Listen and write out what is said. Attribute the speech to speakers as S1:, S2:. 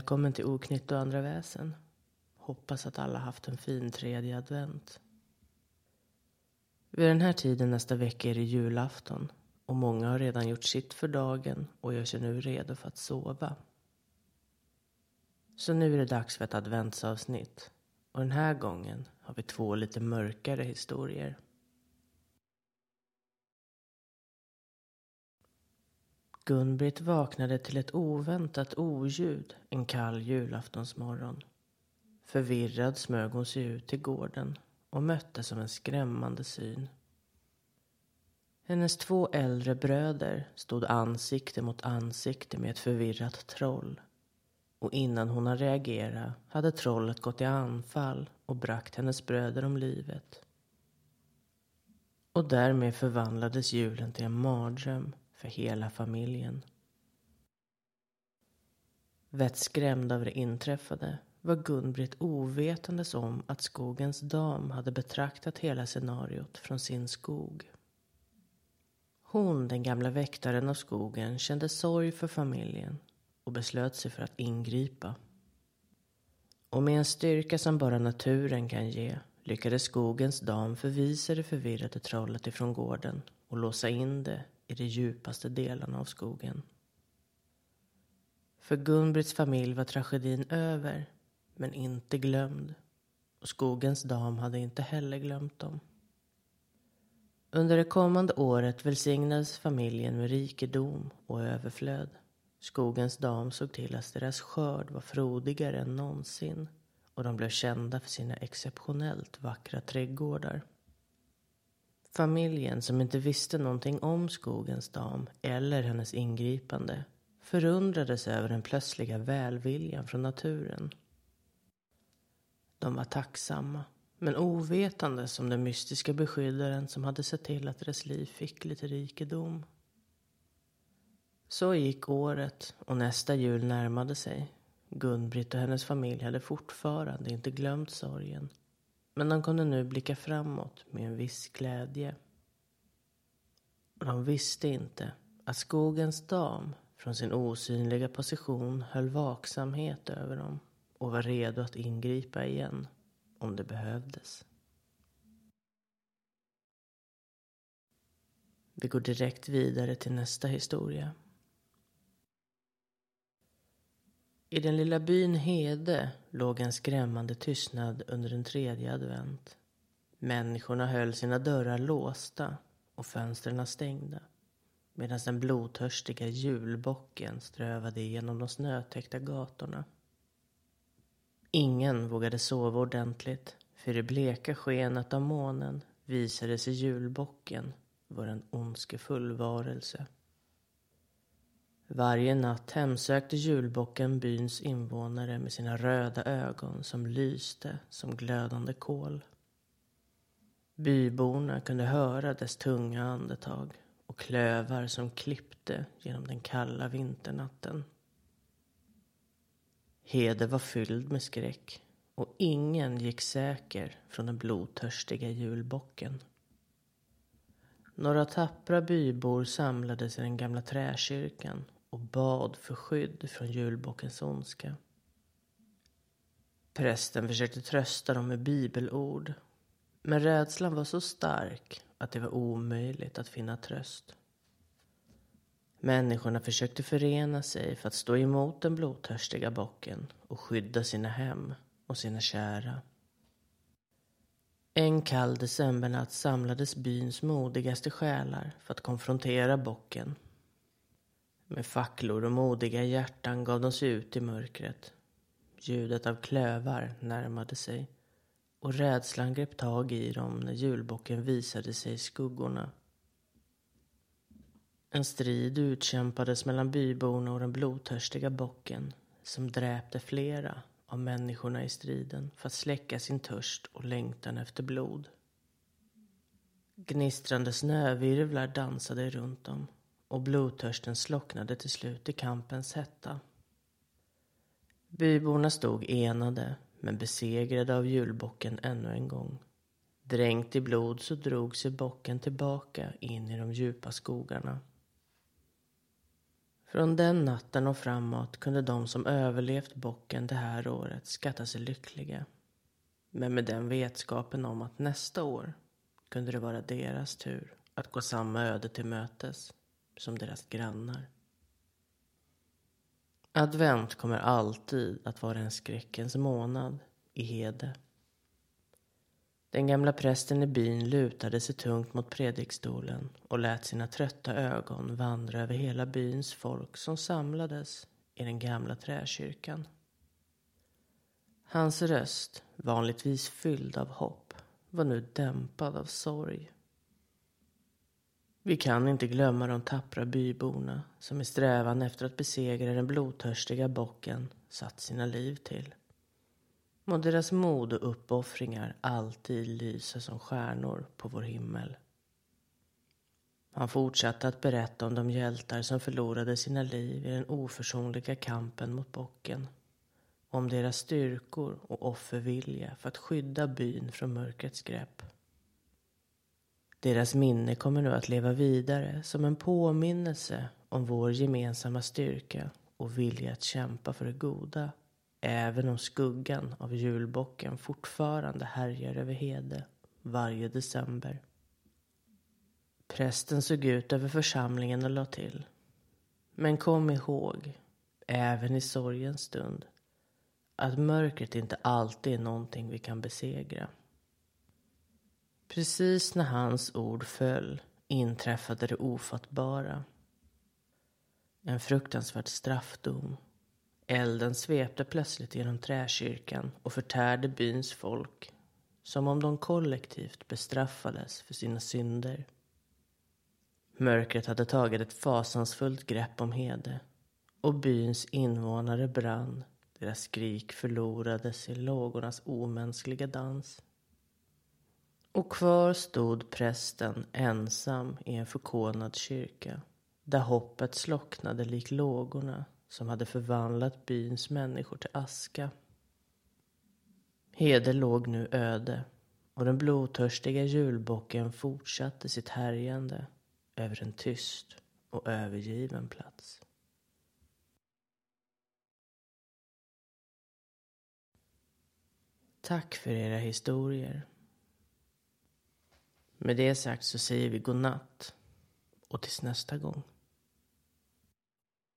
S1: Välkommen till Oknytt och andra väsen. Hoppas att alla haft en fin tredje advent. Vid den här tiden nästa vecka är det julafton och många har redan gjort sitt för dagen och gör sig nu redo för att sova. Så nu är det dags för ett adventsavsnitt och den här gången har vi två lite mörkare historier. Gunbritt vaknade till ett oväntat oljud en kall julaftonsmorgon. Förvirrad smög hon sig ut till gården och möttes av en skrämmande syn. Hennes två äldre bröder stod ansikte mot ansikte med ett förvirrat troll. Och innan hon hann reagera hade trollet gått i anfall och bragt hennes bröder om livet. Och därmed förvandlades julen till en mardröm för hela familjen. Vettskrämd av det inträffade var Gun-Britt ovetandes om att skogens dam hade betraktat hela scenariot från sin skog. Hon, den gamla väktaren av skogen, kände sorg för familjen och beslöt sig för att ingripa. Och med en styrka som bara naturen kan ge lyckades skogens dam förvisa det förvirrade trollet ifrån gården och låsa in det i de djupaste delarna av skogen. För Gun-Britts familj var tragedin över, men inte glömd. Och skogens dam hade inte heller glömt dem. Under det kommande året välsignades familjen med rikedom och överflöd. Skogens dam såg till att deras skörd var frodigare än någonsin och de blev kända för sina exceptionellt vackra trädgårdar. Familjen, som inte visste någonting om skogens dam eller hennes ingripande, förundrades över den plötsliga välviljan från naturen. De var tacksamma, men ovetande som den mystiska beskyddaren som hade sett till att deras liv fick lite rikedom. Så gick året och nästa jul närmade sig. Gun-Britt och hennes familj hade fortfarande inte glömt sorgen men de kunde nu blicka framåt med en viss glädje. De visste inte att skogens dam från sin osynliga position höll vaksamhet över dem och var redo att ingripa igen om det behövdes. Vi går direkt vidare till nästa historia. I den lilla byn Hede låg en skrämmande tystnad under den tredje advent. Människorna höll sina dörrar låsta och fönstren stängda medan den blodtörstiga julbocken strövade genom de snötäckta gatorna. Ingen vågade sova ordentligt för i bleka skenet av månen visade sig julbocken vara en ondskefull varelse. Varje natt hemsökte julbocken byns invånare med sina röda ögon som lyste som glödande kol. Byborna kunde höra dess tunga andetag och klövar som klippte genom den kalla vinternatten. Hede var fylld med skräck och ingen gick säker från den blodtörstiga julbocken. Några tappra bybor samlades i den gamla träkyrkan och bad för skydd från julbockens ondska. Prästen försökte trösta dem med bibelord. Men rädslan var så stark att det var omöjligt att finna tröst. Människorna försökte förena sig för att stå emot den blodtörstiga bocken och skydda sina hem och sina kära. En kall decembernatt samlades byns modigaste själar för att konfrontera bocken med facklor och modiga hjärtan gav de sig ut i mörkret. Ljudet av klövar närmade sig och rädslan grep tag i dem när julbocken visade sig i skuggorna. En strid utkämpades mellan byborna och den blodtörstiga bocken som dräpte flera av människorna i striden för att släcka sin törst och längtan efter blod. Gnistrande snövirvlar dansade runt dem och blodtörsten slocknade till slut i kampens hetta. Byborna stod enade, men besegrade av julbocken ännu en gång. Dränkt i blod så drog sig bocken tillbaka in i de djupa skogarna. Från den natten och framåt kunde de som överlevt bocken det här året skatta sig lyckliga. Men med den vetskapen om att nästa år kunde det vara deras tur att gå samma öde till mötes som deras grannar. Advent kommer alltid att vara en skräckens månad i Hede. Den gamla prästen i byn lutade sig tungt mot predikstolen och lät sina trötta ögon vandra över hela byns folk som samlades i den gamla träkyrkan. Hans röst, vanligtvis fylld av hopp, var nu dämpad av sorg. Vi kan inte glömma de tappra byborna som i strävan efter att besegra den blodtörstiga bocken satt sina liv till. Må deras mod och uppoffringar alltid lysa som stjärnor på vår himmel. Han fortsatte att berätta om de hjältar som förlorade sina liv i den oförsonliga kampen mot bocken. Om deras styrkor och offervilja för att skydda byn från mörkrets grepp. Deras minne kommer nu att leva vidare som en påminnelse om vår gemensamma styrka och vilja att kämpa för det goda Även om skuggan av julbocken fortfarande härjar över Hede varje december. Prästen såg ut över församlingen och la till. Men kom ihåg, även i sorgens stund, att mörkret inte alltid är någonting vi kan besegra. Precis när hans ord föll inträffade det ofattbara. En fruktansvärd straffdom Elden svepte plötsligt genom träkyrkan och förtärde byns folk som om de kollektivt bestraffades för sina synder. Mörkret hade tagit ett fasansfullt grepp om Hede och byns invånare brann. Deras skrik förlorades i lågornas omänskliga dans. Och kvar stod prästen ensam i en förkolnad kyrka där hoppet slocknade lik lågorna som hade förvandlat byns människor till aska. Heder låg nu öde och den blodtörstiga julbocken fortsatte sitt härjande över en tyst och övergiven plats. Tack för era historier. Med det sagt så säger vi godnatt och tills nästa gång.